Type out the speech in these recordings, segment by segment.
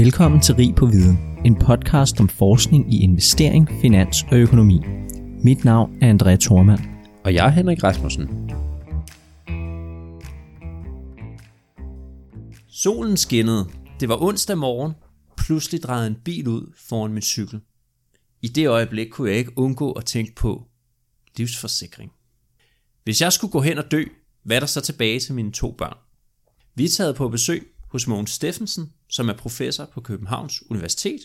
Velkommen til Rig på Viden, en podcast om forskning i investering, finans og økonomi. Mit navn er André Thormand. Og jeg er Henrik Rasmussen. Solen skinnede. Det var onsdag morgen. Pludselig drejede en bil ud foran min cykel. I det øjeblik kunne jeg ikke undgå at tænke på livsforsikring. Hvis jeg skulle gå hen og dø, hvad er der så tilbage til mine to børn? Vi er taget på besøg hos Mogens Steffensen, som er professor på Københavns Universitet,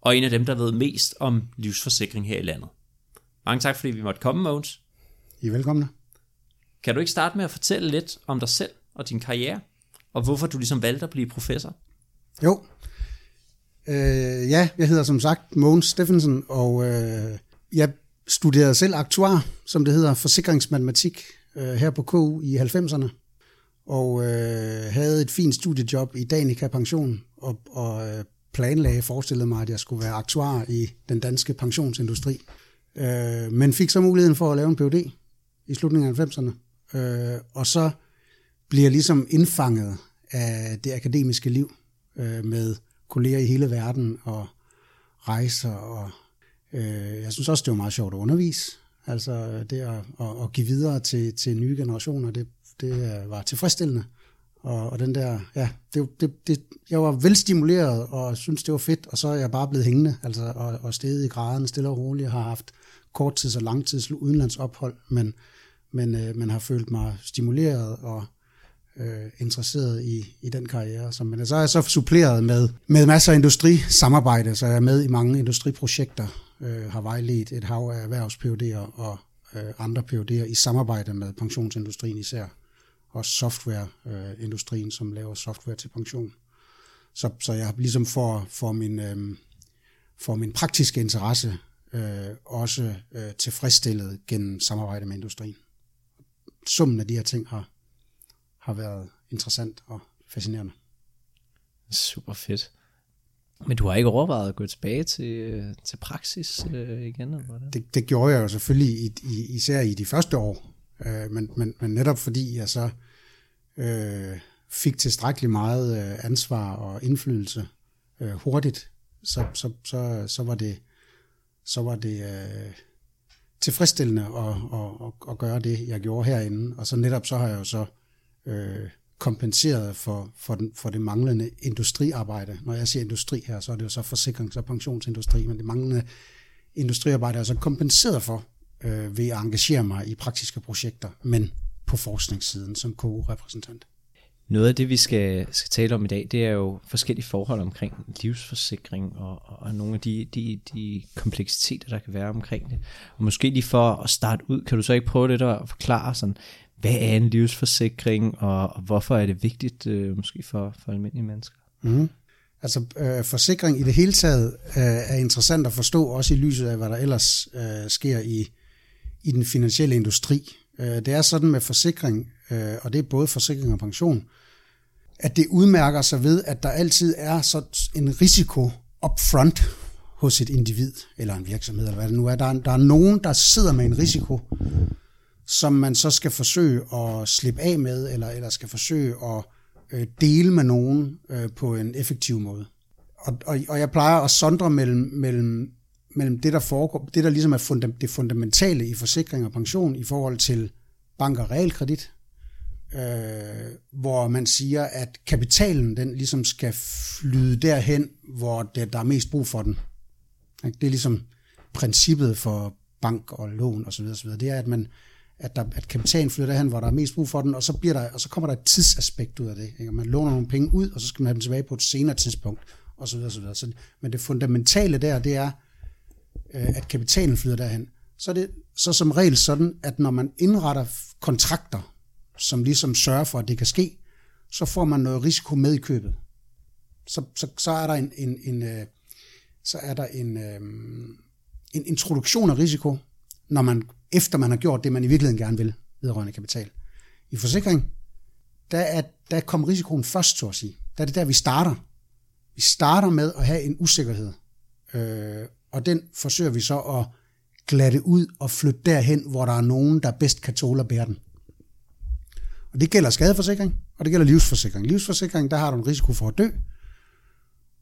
og en af dem, der ved mest om livsforsikring her i landet. Mange tak, fordi vi måtte komme, Mogens. I er velkomne. Kan du ikke starte med at fortælle lidt om dig selv og din karriere, og hvorfor du ligesom valgte at blive professor? Jo. Øh, ja, jeg hedder som sagt Mogens Steffensen, og øh, jeg studerede selv aktuar, som det hedder, forsikringsmatematik øh, her på KU i 90'erne og øh, havde et fint studiejob i Danica Pension, og, og øh, planlagde, forestillede mig, at jeg skulle være aktuar i den danske pensionsindustri. Øh, men fik så muligheden for at lave en PhD i slutningen af 90'erne. Øh, og så bliver ligesom indfanget af det akademiske liv øh, med kolleger i hele verden og rejser. Og, øh, jeg synes også, det var meget sjovt at undervise. Altså det at, at, at give videre til, til nye generationer, det, det øh, var tilfredsstillende. Og, og den der, ja, det, det, det, jeg var velstimuleret og synes det var fedt, og så er jeg bare blevet hængende, altså, og, og steget i graden stille og roligt, har haft korttids- og langtids udenlandsophold, men, men øh, man har følt mig stimuleret og øh, interesseret i, i den karriere. Så, men så er jeg så suppleret med, med masser af industrisamarbejde, så jeg er med i mange industriprojekter, øh, har vejledt et hav af erhvervs og øh, andre PhD'er i samarbejde med pensionsindustrien især og softwareindustrien, som laver software til pension. Så, så jeg ligesom får, får, min, øh, får min praktiske interesse øh, også øh, tilfredsstillet gennem samarbejde med industrien. Summen af de her ting har, har været interessant og fascinerende. Super fedt. Men du har ikke overvejet at gå tilbage til, til praksis øh, igen? Eller hvad? Det, det gjorde jeg jo selvfølgelig i, i, især i de første år, øh, men, men, men netop fordi jeg så øh, fik tilstrækkeligt meget øh, ansvar og indflydelse øh, hurtigt, så, så, så, så var det, så var det øh, tilfredsstillende at, at, at, at gøre det, jeg gjorde herinde. Og så netop så har jeg jo så øh, kompenseret for, for, den, for det manglende industriarbejde. Når jeg siger industri her, så er det jo så forsikrings- og pensionsindustri, men det manglende industriarbejde er så kompenseret for øh, ved at engagere mig i praktiske projekter, men på forskningssiden som KU-repræsentant. Noget af det, vi skal, skal tale om i dag, det er jo forskellige forhold omkring livsforsikring og, og nogle af de, de, de kompleksiteter, der kan være omkring det. Og måske lige for at starte ud, kan du så ikke prøve lidt at forklare sådan, hvad er en livsforsikring, og, og hvorfor er det vigtigt øh, måske for, for almindelige mennesker? Mm. Altså øh, forsikring i det hele taget øh, er interessant at forstå, også i lyset af, hvad der ellers øh, sker i, i den finansielle industri. Øh, det er sådan med forsikring, øh, og det er både forsikring og pension, at det udmærker sig ved, at der altid er så en risiko upfront hos et individ, eller en virksomhed, eller hvad det nu er. Der er, der er nogen, der sidder med en risiko, som man så skal forsøge at slippe af med, eller, eller skal forsøge at øh, dele med nogen øh, på en effektiv måde. Og, og, og jeg plejer at sondre mellem, mellem, mellem det, der foregår, det, der ligesom er funda, det fundamentale i forsikring og pension i forhold til bank og realkredit, øh, hvor man siger, at kapitalen den ligesom skal flyde derhen, hvor det, der er mest brug for den. Det er ligesom princippet for bank og lån osv. osv. Det er, at man, at, der, at kapitalen flytter derhen, hvor der er mest brug for den, og så, bliver der, og så kommer der et tidsaspekt ud af det. Ikke? Man låner nogle penge ud, og så skal man have dem tilbage på et senere tidspunkt, og så videre, så videre. Så, men det fundamentale der, det er, Øh, at kapitalen flyder derhen. Så er det så som regel sådan, at når man indretter kontrakter, som ligesom sørger for, at det kan ske, så får man noget risiko med i købet. Så, så, så er der en, en, en øh, så er der en, øh, en introduktion af risiko, når man efter man har gjort det, man i virkeligheden gerne vil, vedrørende kapital. I forsikring, der, er, der kommer risikoen først, så at sige. Der er det der, vi starter. Vi starter med at have en usikkerhed, øh, og den forsøger vi så at glatte ud og flytte derhen, hvor der er nogen, der bedst kan tåle at bære den. Og det gælder skadeforsikring, og det gælder livsforsikring. Livsforsikring, der har du en risiko for at dø,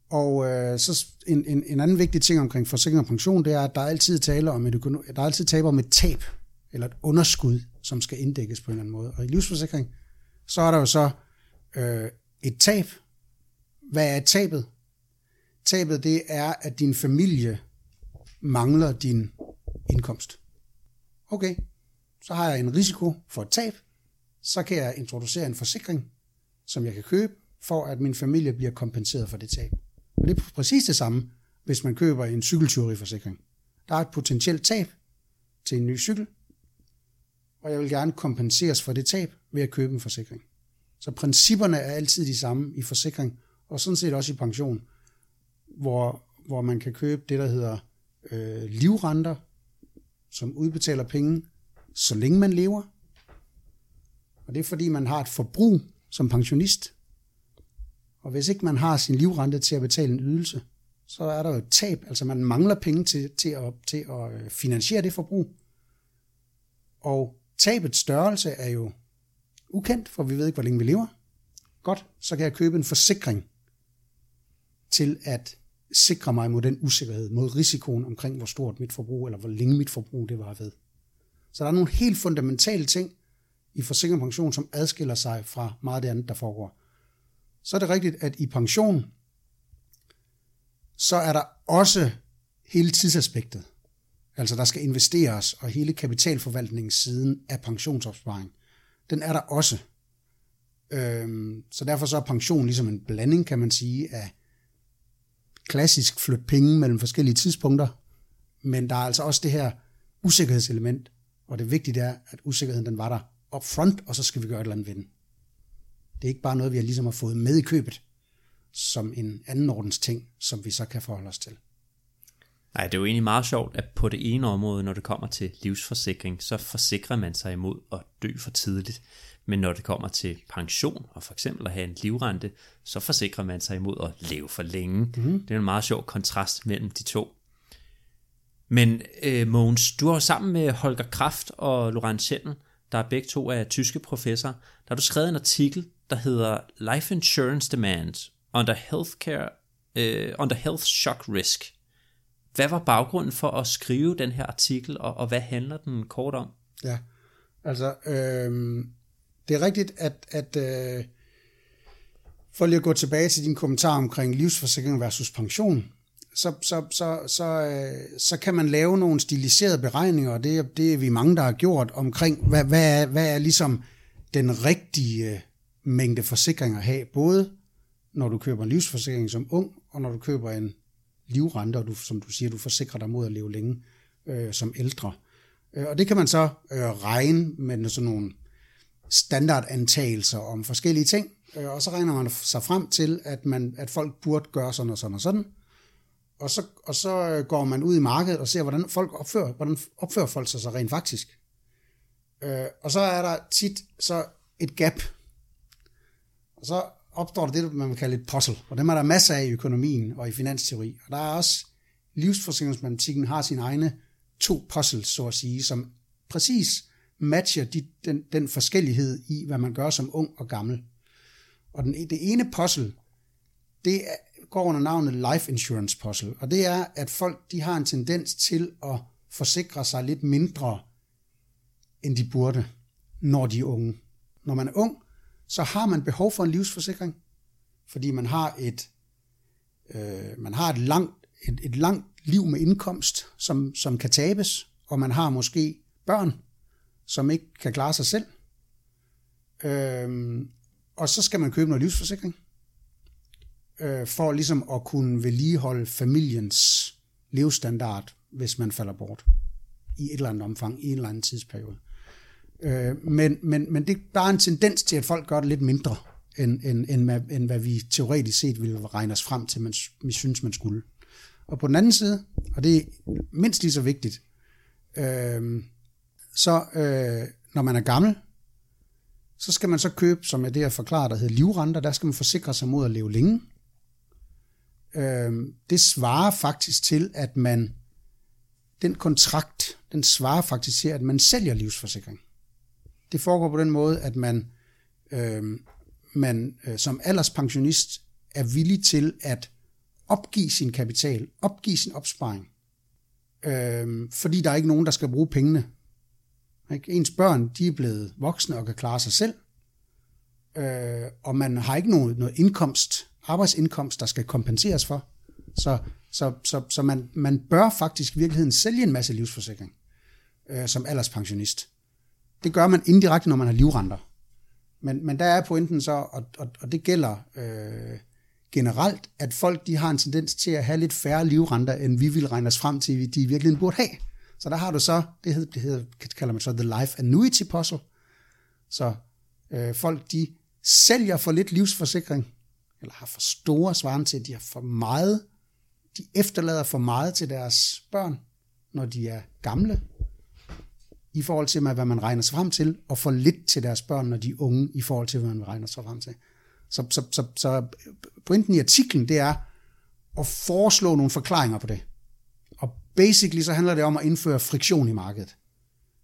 Og øh, så en, en, en anden vigtig ting omkring forsikring og pension, det er, at der er altid tale om et, der er altid taler om et tab, eller et underskud, som skal inddækkes på en eller anden måde. Og i livsforsikring, så er der jo så øh, et tab. Hvad er tabet? Tabet det er, at din familie mangler din indkomst. Okay, så har jeg en risiko for et tab, så kan jeg introducere en forsikring, som jeg kan købe, for at min familie bliver kompenseret for det tab. Og det er præcis det samme, hvis man køber en cykeltyveriforsikring. Der er et potentielt tab til en ny cykel, og jeg vil gerne kompenseres for det tab ved at købe en forsikring. Så principperne er altid de samme i forsikring, og sådan set også i pension, hvor, hvor man kan købe det, der hedder øh, livrenter, som udbetaler penge, så længe man lever. Og det er fordi, man har et forbrug som pensionist. Og hvis ikke man har sin livrente til at betale en ydelse, så er der jo et tab. Altså man mangler penge til, til, at, til at øh, finansiere det forbrug. Og tabets størrelse er jo ukendt, for vi ved ikke, hvor længe vi lever. Godt, så kan jeg købe en forsikring til at sikre mig mod den usikkerhed, mod risikoen omkring, hvor stort mit forbrug, eller hvor længe mit forbrug det var ved. Så der er nogle helt fundamentale ting i forsikring og pension, som adskiller sig fra meget af det andet, der foregår. Så er det rigtigt, at i pension, så er der også hele tidsaspektet. Altså der skal investeres, og hele kapitalforvaltningssiden af pensionsopsparing, den er der også. Øhm, så derfor så er pension ligesom en blanding, kan man sige, af klassisk flytte penge mellem forskellige tidspunkter, men der er altså også det her usikkerhedselement, og det vigtige er, at usikkerheden den var der up front, og så skal vi gøre et eller andet ved den. Det er ikke bare noget, vi har ligesom har fået med i købet, som en anden ordens ting, som vi så kan forholde os til. Nej, det er jo egentlig meget sjovt, at på det ene område, når det kommer til livsforsikring, så forsikrer man sig imod at dø for tidligt. Men når det kommer til pension, og for eksempel at have en livrente, så forsikrer man sig imod at leve for længe. Mm. Det er en meget sjov kontrast mellem de to. Men øh, Mogens, du har sammen med Holger Kraft og Lorenz Schendel, der er begge to af tyske professorer, der har du skrevet en artikel, der hedder Life Insurance Demand under Healthcare, uh, under Health Shock Risk. Hvad var baggrunden for at skrive den her artikel, og, og hvad handler den kort om? Ja, altså, øh, det er rigtigt, at, at øh, for lige at gå tilbage til din kommentar omkring livsforsikring versus pension, så, så, så, så, øh, så kan man lave nogle stiliserede beregninger, og det, det er vi mange, der har gjort, omkring, hvad, hvad, er, hvad er ligesom den rigtige øh, mængde forsikringer at have, både når du køber en livsforsikring som ung, og når du køber en livrente, og du, som du siger, du forsikrer dig mod at leve længe øh, som ældre. Øh, og det kan man så øh, regne med sådan nogle standardantagelser om forskellige ting, øh, og så regner man sig frem til, at, man, at folk burde gøre sådan og sådan og sådan, og så, og så øh, går man ud i markedet og ser, hvordan folk opfører, hvordan opfører folk sig så rent faktisk. Øh, og så er der tit så et gap. Og så opstår der det, man vil kalde et puzzle, og dem er der masser af i økonomien og i finansteori. Og der er også, livsforsikringsmatematikken har sine egne to puzzles, så at sige, som præcis matcher de, den, den forskellighed i, hvad man gør som ung og gammel. Og den, det ene puzzle, det går under navnet life insurance puzzle, og det er, at folk de har en tendens til at forsikre sig lidt mindre, end de burde, når de er unge. Når man er ung, så har man behov for en livsforsikring, fordi man har et, øh, man har et langt, et, et langt liv med indkomst, som, som kan tabes, og man har måske børn, som ikke kan klare sig selv. Øhm, og så skal man købe noget livsforsikring, øh, for ligesom at kunne vedligeholde familiens levestandard, hvis man falder bort i et eller andet omfang, i en eller anden tidsperiode. Øh, men, men, men det er bare en tendens til, at folk gør det lidt mindre, end, end, end, end, end hvad vi teoretisk set ville regne os frem til, man, vi synes, man skulle. Og på den anden side, og det er mindst lige så vigtigt, øh, så øh, når man er gammel, så skal man så købe, som jeg det har forklaret, der hedder livrenter, der skal man forsikre sig mod at leve længe. Øh, det svarer faktisk til, at man, den kontrakt, den svarer faktisk til, at man sælger livsforsikring. Det foregår på den måde, at man, øh, man øh, som alderspensionist er villig til at opgive sin kapital, opgive sin opsparing, øh, fordi der er ikke nogen, der skal bruge pengene. Ikke? Ens børn, de er blevet voksne og kan klare sig selv, øh, og man har ikke noget, noget indkomst, arbejdsindkomst, der skal kompenseres for. Så, så, så, så man, man bør faktisk i virkeligheden sælge en masse livsforsikring øh, som alderspensionist. Det gør man indirekte, når man har livrenter. Men, men der er pointen så, og, og, og det gælder øh, generelt, at folk de har en tendens til at have lidt færre livrenter, end vi vil regne os frem til, de i virkeligheden burde have. Så der har du så, det hedder, det hedder kalder man så the life annuity puzzle. Så øh, folk de sælger for lidt livsforsikring, eller har for store svaren til, at de har for meget, de efterlader for meget til deres børn, når de er gamle, i forhold til, hvad man regner sig frem til, og for lidt til deres børn, når de er unge, i forhold til, hvad man regner sig frem til. Så, så, så, så pointen i artiklen, det er at foreslå nogle forklaringer på det. Basically så handler det om at indføre friktion i markedet.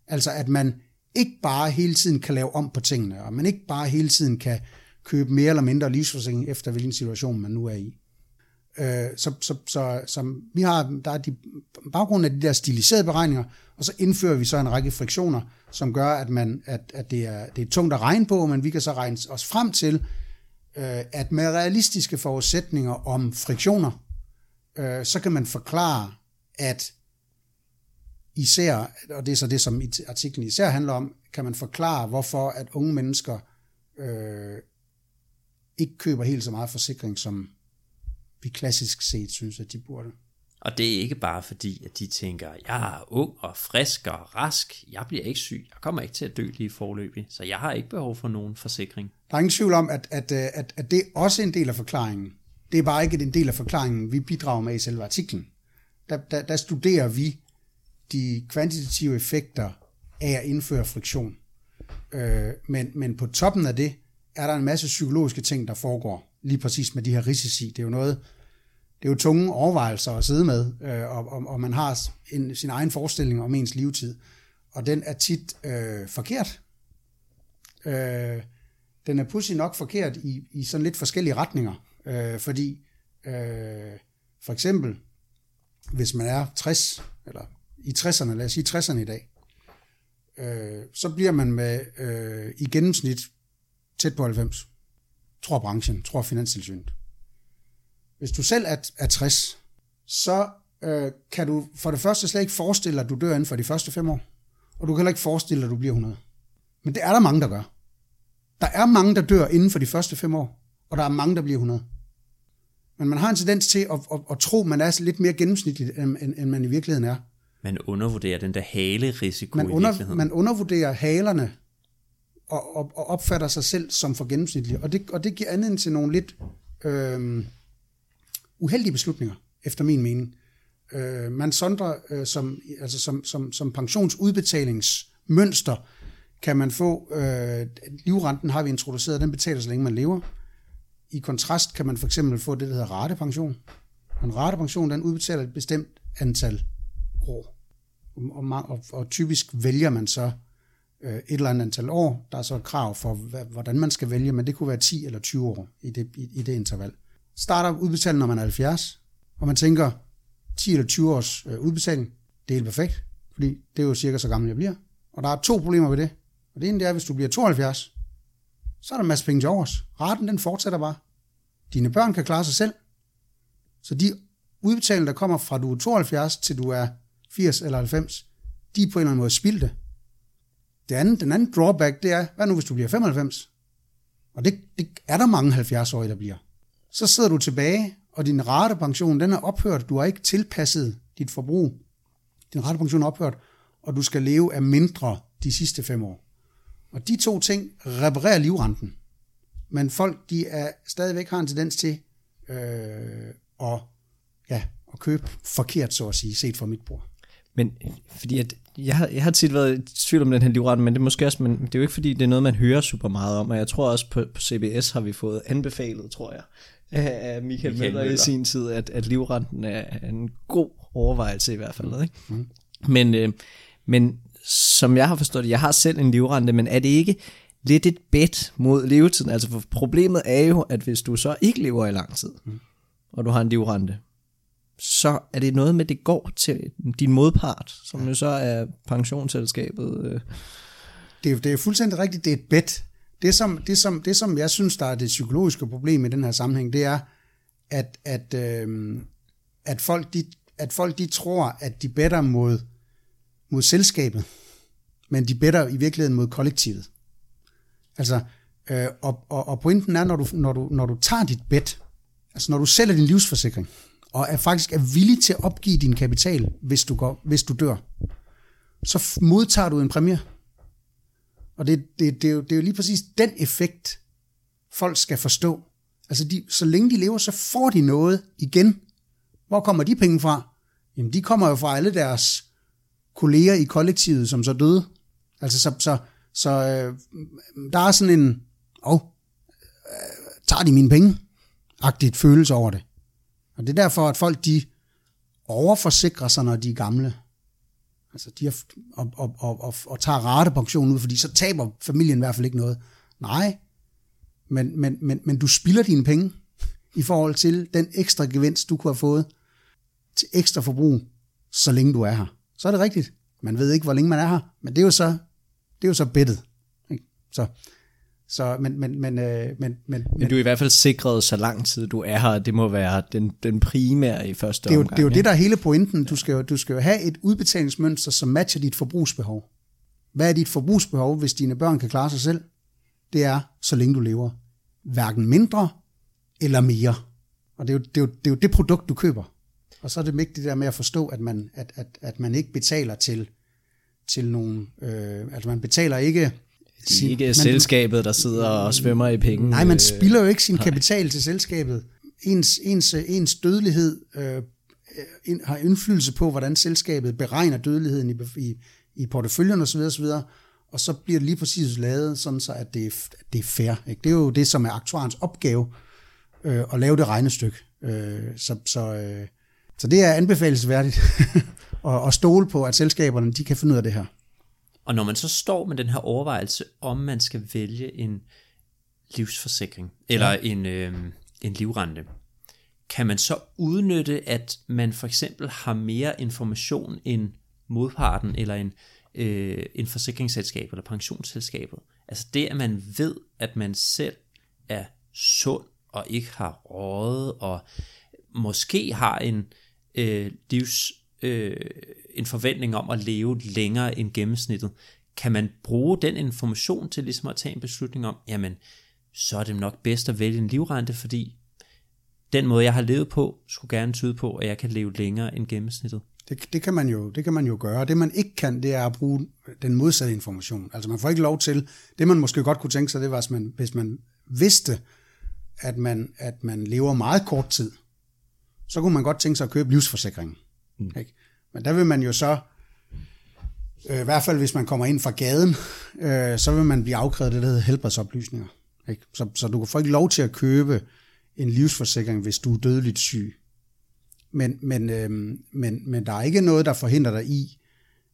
Altså at man ikke bare hele tiden kan lave om på tingene, og man ikke bare hele tiden kan købe mere eller mindre livsforsikring efter hvilken situation man nu er i. Øh, så, så, så, så vi har, der er de, baggrunden af de der stiliserede beregninger, og så indfører vi så en række friktioner, som gør, at, man, at, at det, er, det er tungt at regne på, men vi kan så regne os frem til, øh, at med realistiske forudsætninger om friktioner, øh, så kan man forklare, at især, og det er så det, som artiklen især handler om, kan man forklare, hvorfor at unge mennesker øh, ikke køber helt så meget forsikring, som vi klassisk set synes, at de burde. Og det er ikke bare fordi, at de tænker, jeg er ung og frisk og rask, jeg bliver ikke syg, jeg kommer ikke til at dø lige forløbig, så jeg har ikke behov for nogen forsikring. Der er ingen tvivl om, at, at, at, at det er også en del af forklaringen. Det er bare ikke en del af forklaringen, vi bidrager med i selve artiklen. Der, der, der studerer vi de kvantitative effekter af at indføre friktion. Øh, men, men på toppen af det er der en masse psykologiske ting, der foregår lige præcis med de her risici. Det er jo noget, det er jo tunge overvejelser at sidde med, øh, og, og, og man har en, sin egen forestilling om ens levetid, og den er tit øh, forkert. Øh, den er pludselig nok forkert i, i sådan lidt forskellige retninger, øh, fordi øh, for eksempel, hvis man er 60, eller i 60'erne, lad os sige 60'erne i dag, øh, så bliver man med øh, i gennemsnit tæt på 90 tror branchen, tror Finanstilsynet. Hvis du selv er, er 60, så øh, kan du for det første slet ikke forestille dig, at du dør inden for de første fem år. Og du kan heller ikke forestille dig, at du bliver 100. Men det er der mange, der gør. Der er mange, der dør inden for de første fem år, og der er mange, der bliver 100. Men man har en tendens til at, at, at tro, at man er lidt mere gennemsnitlig, end, end, man i virkeligheden er. Man undervurderer den der hale-risiko man i under, virkeligheden. Man undervurderer halerne og, og, og opfatter sig selv som for gennemsnitlig. Og det, og det giver anledning til nogle lidt øh, uheldige beslutninger, efter min mening. Øh, man sondrer øh, som, altså som, som, som pensionsudbetalingsmønster, kan man få, øh, livrenten har vi introduceret, den betaler så længe man lever. I kontrast kan man for eksempel få det, der hedder ratepension. En ratepension, den udbetaler et bestemt antal år. Og, og, og, og typisk vælger man så øh, et eller andet antal år. Der er så et krav for, hvordan man skal vælge, men det kunne være 10 eller 20 år i det, i, i det interval. Starter udbetalingen, når man er 70, og man tænker 10 eller 20 års øh, udbetaling, det er helt perfekt, fordi det er jo cirka så gammel jeg bliver. Og der er to problemer ved det. Og det ene det er, hvis du bliver 72, så er der en masse penge til overs. Raten den fortsætter bare. Dine børn kan klare sig selv. Så de udbetalinger, der kommer fra du er 72 til du er 80 eller 90, de er på en eller anden måde spildte. Det andet, den anden drawback, det er, hvad nu hvis du bliver 95? Og det, det er der mange 70-årige, der bliver. Så sidder du tilbage, og din ratepension, den er ophørt. Du har ikke tilpasset dit forbrug. Din ratepension er ophørt, og du skal leve af mindre de sidste fem år. Og de to ting reparerer livrenten. Men folk, de er stadigvæk har en tendens til øh, at, ja, at købe forkert, så at sige, set fra mit bord. Men fordi at jeg har, jeg har tit været i tvivl om den her livret, men det er måske også, men det er jo ikke fordi, det er noget, man hører super meget om, og jeg tror også på, på CBS har vi fået anbefalet, tror jeg, af Michael, Michael Møller, i sin tid, at, at livrenten er en god overvejelse i hvert fald. Ikke? Mm. Men, øh, men som jeg har forstået det, jeg har selv en livrente, men er det ikke lidt et bet mod levetiden? Altså for problemet er jo, at hvis du så ikke lever i lang tid, mm. og du har en livrente, så er det noget med, at det går til din modpart, som jo så er pensionsselskabet. Øh. Det er, det er fuldstændig rigtigt, det er et bet. Det som, det, som, det, som jeg synes, der er det psykologiske problem i den her sammenhæng, det er, at, at, øh, at, folk, de, at folk de tror, at de better mod, mod selskabet, men de better i virkeligheden mod kollektivet. Altså, øh, og, og, og pointen er, når du, når, du, når du tager dit bet, altså når du sælger din livsforsikring, og er faktisk er villig til at opgive din kapital, hvis du, går, hvis du dør, så modtager du en præmie. Og det, det, det, er jo, det er jo lige præcis den effekt, folk skal forstå. Altså, de, så længe de lever, så får de noget igen. Hvor kommer de penge fra? Jamen, de kommer jo fra alle deres kolleger i kollektivet, som så døde. Altså, så, så, så øh, der er sådan en, åh, oh, øh, tager de mine penge? Agtigt følelse over det. Og det er derfor, at folk de overforsikrer sig, når de er gamle. Altså de har, og, og, og, og, og tager ratepension ud, fordi så taber familien i hvert fald ikke noget. Nej, men, men, men, men du spilder dine penge i forhold til den ekstra gevinst, du kunne have fået til ekstra forbrug, så længe du er her. Så er det rigtigt. Man ved ikke, hvor længe man er her, men det er jo så, det er jo så. Ikke? Så, så, men, men, men, øh, men, men, men du er i hvert fald sikret så lang tid du er her. Det må være den, den primære i første det er jo, omgang. Det er jo det, der er hele pointen. Du skal, jo, du skal jo have et udbetalingsmønster, som matcher dit forbrugsbehov. Hvad er dit forbrugsbehov, hvis dine børn kan klare sig selv? Det er, så længe du lever. Hverken mindre eller mere. Og det er jo det, er jo, det, er jo det produkt, du køber. Og så er det vigtigt der med at forstå, at man, at, at, at man ikke betaler til, til nogen... Øh, altså man betaler ikke det er ikke man, selskabet, der sidder og svømmer i penge. Nej, man spilder jo ikke sin kapital nej. til selskabet. Ens, ens, ens dødelighed øh, ind, har indflydelse på, hvordan selskabet beregner dødeligheden i, i, i porteføljen osv. osv. Og så bliver det lige præcis lavet, sådan så at det er, at det er fair. Ikke? Det er jo det, som er aktuarens opgave, øh, at lave det regnestykke. Øh, så, så, øh, så det er anbefalesværdigt at, at stole på, at selskaberne de kan finde ud af det her. Og når man så står med den her overvejelse, om man skal vælge en livsforsikring, eller ja. en, øh, en livrente, kan man så udnytte, at man for eksempel har mere information end modparten, eller en, øh, en forsikringsselskab, eller pensionsselskabet. Altså det, at man ved, at man selv er sund, og ikke har rådet, og måske har en øh, livs øh, en forventning om at leve længere end gennemsnittet, kan man bruge den information til ligesom at tage en beslutning om, jamen, så er det nok bedst at vælge en livrente, fordi den måde, jeg har levet på, skulle gerne tyde på, at jeg kan leve længere end gennemsnittet. Det, det, kan man jo, det kan man jo gøre. Det man ikke kan, det er at bruge den modsatte information. Altså man får ikke lov til, det man måske godt kunne tænke sig, det var, hvis man, hvis man vidste, at man, at man lever meget kort tid, så kunne man godt tænke sig at købe livsforsikringen. Mm. Ikke? Men der vil man jo så, øh, i hvert fald hvis man kommer ind fra gaden, øh, så vil man blive afkrævet det, der hedder helbredsoplysninger. Ikke? Så, så du får ikke lov til at købe en livsforsikring, hvis du er dødeligt syg. Men, men, øh, men, men der er ikke noget, der forhindrer dig i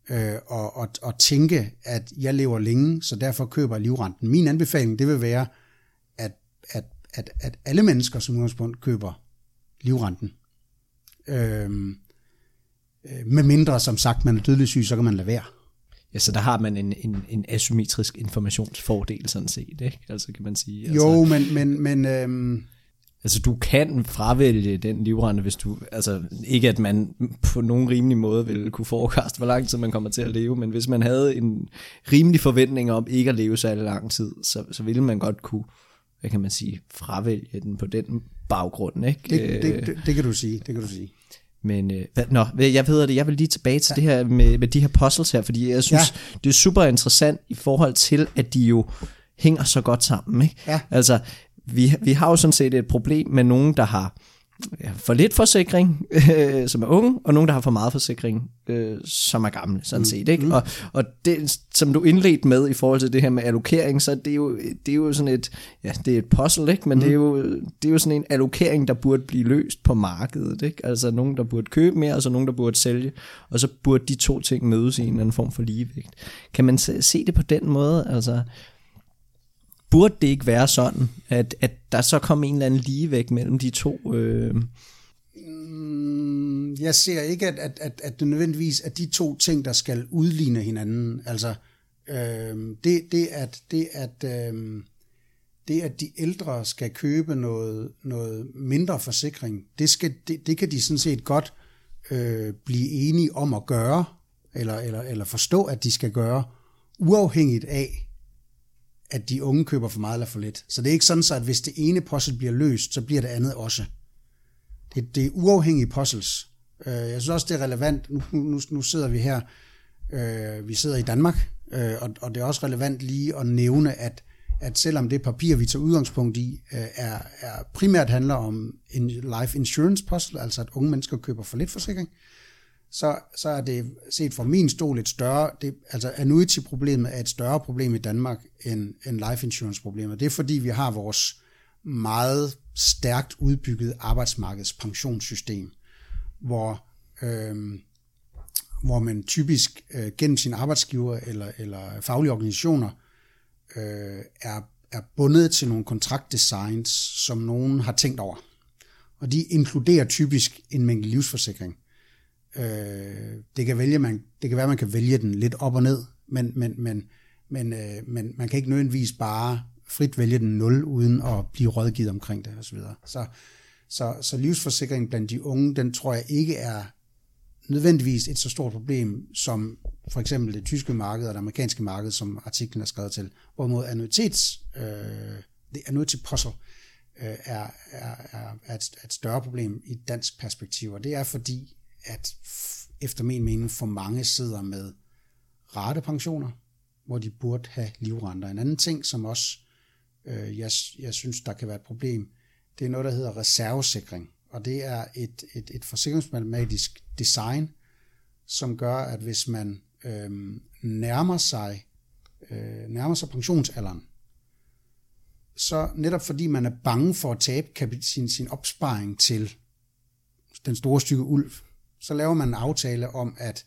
øh, at, at, at tænke, at jeg lever længe, så derfor køber jeg livrenten. Min anbefaling, det vil være, at, at, at, at alle mennesker som udgangspunkt køber livrenten. Øh, Øh, med mindre, som sagt, man er dødelig syg, så kan man lade være. Ja, så der har man en, en, en asymmetrisk informationsfordel sådan set, ikke? Altså kan man sige. Altså, jo, men, men, men øhm, Altså du kan fravælge den livrente, hvis du, altså ikke at man på nogen rimelig måde vil kunne forekaste, hvor lang tid man kommer til at leve, men hvis man havde en rimelig forventning om ikke at leve så lang tid, så, så ville man godt kunne, hvad kan man sige, fravælge den på den baggrund, ikke? Det, det, det, det kan du sige, det kan du sige. Men øh, hvad, nå, jeg ved det, jeg vil lige tilbage til ja. det her med, med de her puzzles her, fordi jeg synes, ja. det er super interessant i forhold til, at de jo hænger så godt sammen. Ikke? Ja. Altså, vi, vi har jo sådan set et problem med nogen, der har for lidt forsikring, øh, som er unge, og nogen, der har for meget forsikring, øh, som er gamle, sådan mm. set. Ikke? Mm. Og, og det, som du indledte med i forhold til det her med allokering, så det er jo, det er jo sådan et, ja, det er et puzzle, ikke? men mm. det, er jo, det er jo sådan en allokering, der burde blive løst på markedet. Ikke? Altså nogen, der burde købe mere, og så nogen, der burde sælge, og så burde de to ting mødes i en eller anden form for ligevægt. Kan man se det på den måde? Altså, burde det ikke være sådan, at, at der så kom en eller anden ligevægt mellem de to? Øh... Mm, jeg ser ikke, at, at, at, at det nødvendigvis er de to ting, der skal udligne hinanden. Altså, øh, det, det, at, det, at, øh, det, at de ældre skal købe noget, noget mindre forsikring, det, skal, det, det kan de sådan set godt øh, blive enige om at gøre, eller, eller, eller forstå, at de skal gøre, uafhængigt af, at de unge køber for meget eller for lidt. Så det er ikke sådan, så at hvis det ene puzzle bliver løst, så bliver det andet også. Det, det er uafhængige puzzles. Øh, jeg synes også, det er relevant. Nu, nu, nu sidder vi her, øh, vi sidder i Danmark, øh, og, og det er også relevant lige at nævne, at, at selvom det papir, vi tager udgangspunkt i, er, er primært handler om en life insurance puzzle, altså at unge mennesker køber for lidt forsikring, så, så er det set fra min stol et større, det, altså annuity-problemet er et større problem i Danmark end, end life insurance-problemet. Det er fordi, vi har vores meget stærkt udbygget arbejdsmarkedspensionssystem, hvor, øh, hvor man typisk øh, gennem sin arbejdsgiver eller, eller faglige organisationer øh, er, er bundet til nogle kontraktdesigns, som nogen har tænkt over. Og de inkluderer typisk en mængde livsforsikring. Øh, det, kan vælge, man, det kan være, man kan vælge den lidt op og ned, men, men, men, men, øh, men man kan ikke nødvendigvis bare frit vælge den 0, uden at blive rådgivet omkring det osv. Så, så, så livsforsikring blandt de unge, den tror jeg ikke er nødvendigvis et så stort problem som for eksempel det tyske marked og det amerikanske marked, som artiklen er skrevet til. Hvorimod annuitets, øh, det annuity puzzle øh, er, er, er, er, et, et større problem i et dansk perspektiv, og det er fordi, at efter min mening for mange sidder med ratepensioner, hvor de burde have livrenter. En anden ting, som også øh, jeg, jeg synes, der kan være et problem, det er noget, der hedder reservesikring. Og det er et, et, et forsikringsmatematisk design, som gør, at hvis man øh, nærmer sig øh, nærmer sig pensionsalderen, så netop fordi man er bange for at tabe sin, sin opsparing til den store stykke ulv, så laver man en aftale om, at,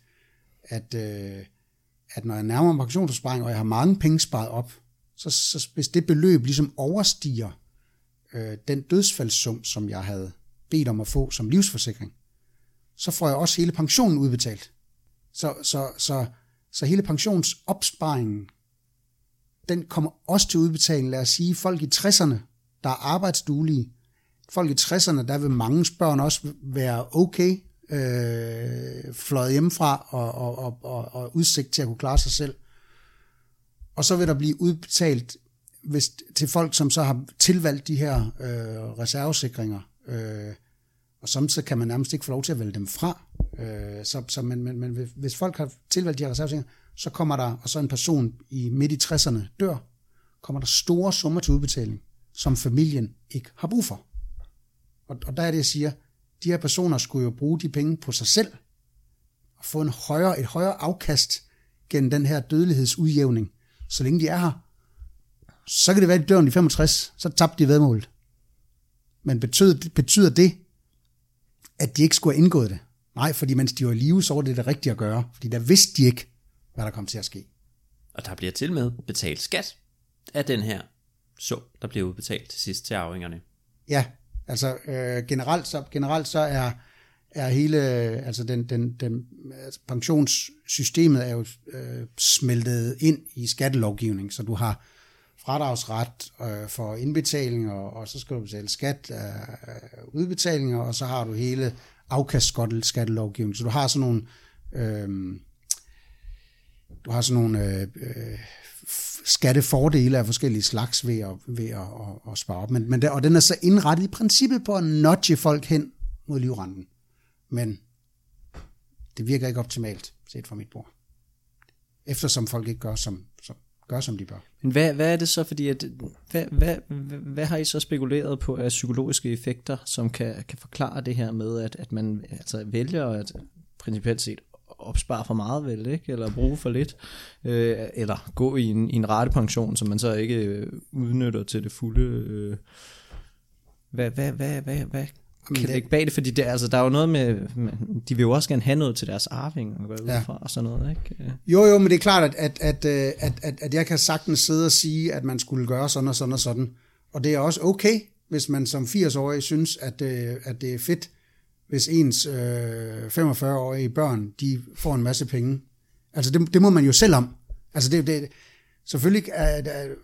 at, øh, at når jeg nærmer mig pensionsopsparing, og jeg har mange penge sparet op, så, så hvis det beløb ligesom overstiger øh, den dødsfaldssum, som jeg havde bedt om at få som livsforsikring, så får jeg også hele pensionen udbetalt. Så, så, så, så hele pensionsopsparingen, den kommer også til udbetaling. Lad os sige, folk i 60'erne, der er arbejdsduelige, folk i 60'erne, der vil mange børn også være okay øh, fløjet hjemmefra og, og, og, og, og udsigt til at kunne klare sig selv. Og så vil der blive udbetalt hvis, til folk, som så har tilvalgt de her øh, reservesikringer. Øh, og samtidig kan man nærmest ikke få lov til at vælge dem fra. Øh, så, så men, men, men hvis folk har tilvalgt de her reservesikringer, så kommer der, og så en person i midt i 60'erne dør, kommer der store summer til udbetaling, som familien ikke har brug for. Og, og der er det, jeg siger, de her personer skulle jo bruge de penge på sig selv, og få en højere, et højere afkast gennem den her dødelighedsudjævning, så længe de er her. Så kan det være, at de dør, de 65, så tabte de vedmålet. Men betyder, betyder det, at de ikke skulle have indgået det? Nej, fordi mens de var i live, så var det det rigtige at gøre. Fordi der vidste de ikke, hvad der kom til at ske. Og der bliver til med betalt skat af den her så, der bliver udbetalt til sidst til arvingerne. Ja, altså øh, generelt, så, generelt så er, er hele, altså den, den, den altså pensionssystemet er jo øh, smeltet ind i skattelovgivning, så du har fradragsret øh, for indbetalinger, og så skal du betale skat af udbetalinger, og så har du hele afkastskattelovgivning. Så du har sådan nogle, øh, du har sådan nogle øh, øh, skattefordele af forskellige slags ved at, ved at, at, at spare op. Men, men der, og den er så indrettet i princippet på at nudge folk hen mod livrenten. Men det virker ikke optimalt, set fra mit bord. Eftersom folk ikke gør, som, som, gør, som de bør. Men hvad, hvad er det så, fordi at, hvad, hvad, hvad, hvad har I så spekuleret på af psykologiske effekter, som kan, kan forklare det her med, at, at man altså vælger at principielt set opspare for meget vel, ikke? eller bruge for lidt, øh, eller gå i en, i en ratepension, som man så ikke øh, udnytter til det fulde. Øh. Hvad, hvad, hvad, hvad, hvad kan det- lægge bag det, fordi det, altså, der er jo noget med, de vil jo også gerne have noget til deres arving, og Ja. fra, og sådan noget, ikke? Jo, jo, men det er klart, at, at, at, øh, at, at, at jeg kan sagtens sidde og sige, at man skulle gøre sådan og sådan og sådan. Og det er også okay, hvis man som 80-årig synes, at, øh, at det er fedt, hvis ens øh, 45-årige børn, de får en masse penge. Altså, det, det må man jo selv om. Altså, det, det, selvfølgelig, er,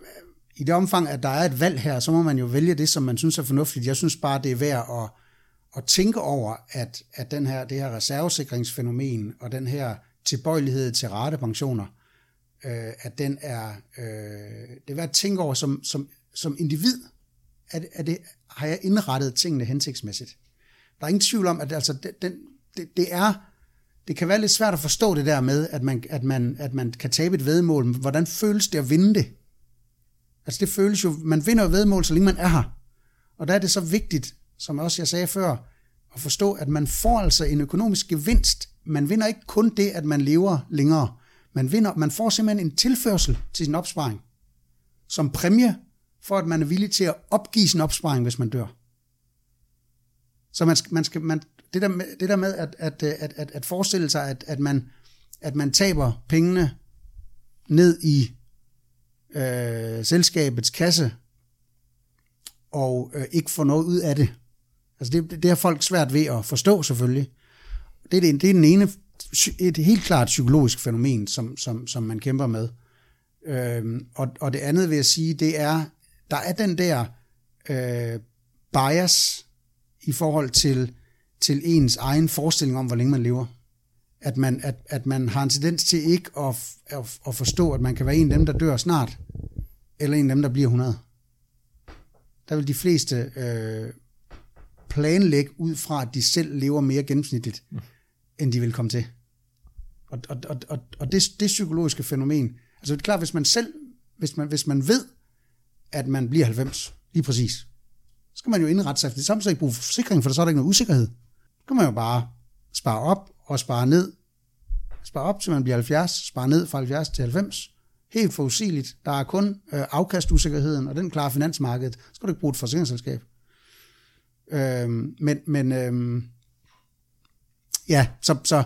i det omfang, at der er et valg her, så må man jo vælge det, som man synes er fornuftigt. Jeg synes bare, det er værd at, at tænke over, at, at den her, det her reservesikringsfænomen og den her tilbøjelighed til ratepensioner, øh, at den er, øh, det er værd at tænke over som, som, som individ, at, at det, har jeg indrettet tingene hensigtsmæssigt. Der er ingen tvivl om, at altså, det, den, det, det er, det kan være lidt svært at forstå det der med, at man, at man, at man kan tabe et vedmål. Hvordan føles det at vinde det? Altså det føles jo, man vinder jo vedmål, så længe man er her. Og der er det så vigtigt, som også jeg sagde før, at forstå, at man får altså en økonomisk gevinst. Man vinder ikke kun det, at man lever længere. Man, vinder, man får simpelthen en tilførsel til sin opsparing. Som præmie for, at man er villig til at opgive sin opsparing, hvis man dør. Så man skal, man skal, man, det, der med, det der med at, at, øh, at, at, at forestille sig, at, at, man, at man taber pengene ned i øh, selskabets kasse, og øh, ikke får noget ud af det. Altså det, det har folk svært ved at forstå selvfølgelig. Det er, det, det er den ene, et helt klart psykologisk fænomen, som, som, som man kæmper med. Øhm, og, og det andet vil jeg sige, det er, der er den der øh, bias i forhold til, til ens egen forestilling om, hvor længe man lever. At man, at, at man har en tendens til ikke at, at, at forstå, at man kan være en af dem, der dør snart, eller en af dem, der bliver 100. Der vil de fleste øh, planlægge ud fra, at de selv lever mere gennemsnitligt, end de vil komme til. Og, og, og, og, og det, det psykologiske fænomen, altså det er klart, hvis man selv, hvis man, hvis man ved, at man bliver 90, lige præcis, så skal man jo indrette sig efter det. Samtidig ikke bruge forsikring, for så er der ikke noget usikkerhed. Så kan man jo bare spare op og spare ned. Spare op, til man bliver 70, spare ned fra 70 til 90. Helt forudsigeligt. Der er kun øh, afkastusikkerheden, og den klarer finansmarkedet. Så skal du ikke bruge et forsikringsselskab. Øh, men, men øh, ja, så, så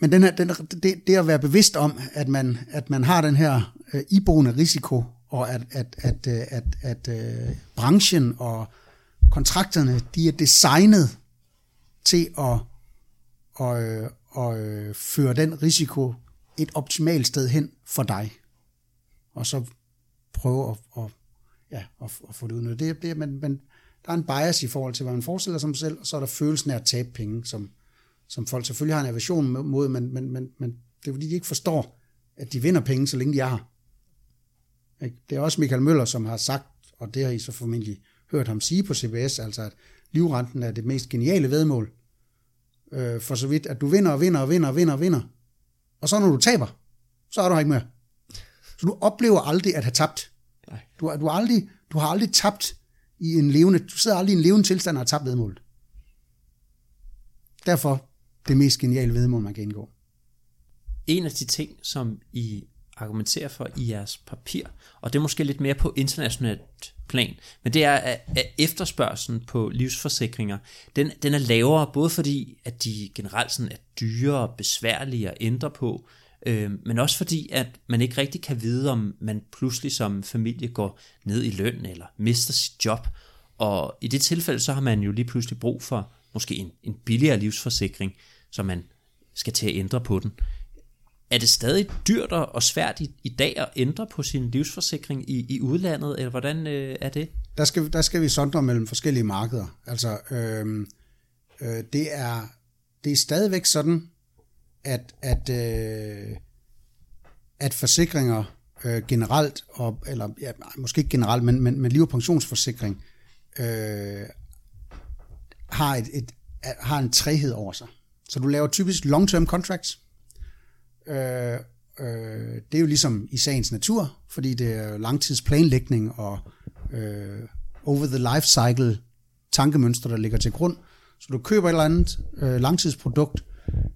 men den her, den, det, det at være bevidst om, at man, at man har den her øh, iboende risiko, og at, at, at, øh, at, at, at branchen og kontrakterne, de er designet til at, at, at, at føre den risiko et optimalt sted hen for dig. Og så prøve at, at, ja, at, at få det udnyttet. Det, det, men, men der er en bias i forhold til, hvad man forestiller sig selv, og så er der følelsen af at tabe penge, som, som folk selvfølgelig har en aversion mod, men, men, men, men det er fordi, de ikke forstår, at de vinder penge, så længe de er her. Ikke? Det er også Michael Møller, som har sagt, og det har I så formentlig hørt ham sige på CBS, altså at livrenten er det mest geniale vedmål. Øh, for så vidt, at du vinder og vinder og vinder og vinder og vinder. Og så når du taber, så er du her ikke mere. Så du oplever aldrig at have tabt. Nej. Du, du, aldrig, du har aldrig tabt i en levende, du sidder aldrig i en levende tilstand og har tabt vedmålet. Derfor det mest geniale vedmål, man kan indgå. en af de ting, som I argumenterer for i jeres papir, og det er måske lidt mere på internationalt plan, men det er, at at efterspørgselen på livsforsikringer, den, den er lavere, både fordi, at de generelt sådan er dyre og besværlige at ændre på, øh, men også fordi, at man ikke rigtig kan vide, om man pludselig som familie går ned i løn eller mister sit job, og i det tilfælde, så har man jo lige pludselig brug for måske en, en billigere livsforsikring, så man skal til at ændre på den. Er det stadig dyrt og svært i, i dag at ændre på sin livsforsikring i, i udlandet, eller hvordan øh, er det? der skal, der skal vi sondre mellem forskellige markeder. Altså, øh, øh, det, er, det er stadigvæk sådan, at, at, øh, at forsikringer øh, generelt, og, eller ja, måske ikke generelt, men, men, men liv- og pensionsforsikring, øh, har, et, et, har en træhed over sig. Så du laver typisk long-term contracts. Øh, øh, det er jo ligesom i sagens natur, fordi det er langtidsplanlægning og øh, over the life cycle tankemønster, der ligger til grund. Så du køber et eller andet øh, langtidsprodukt,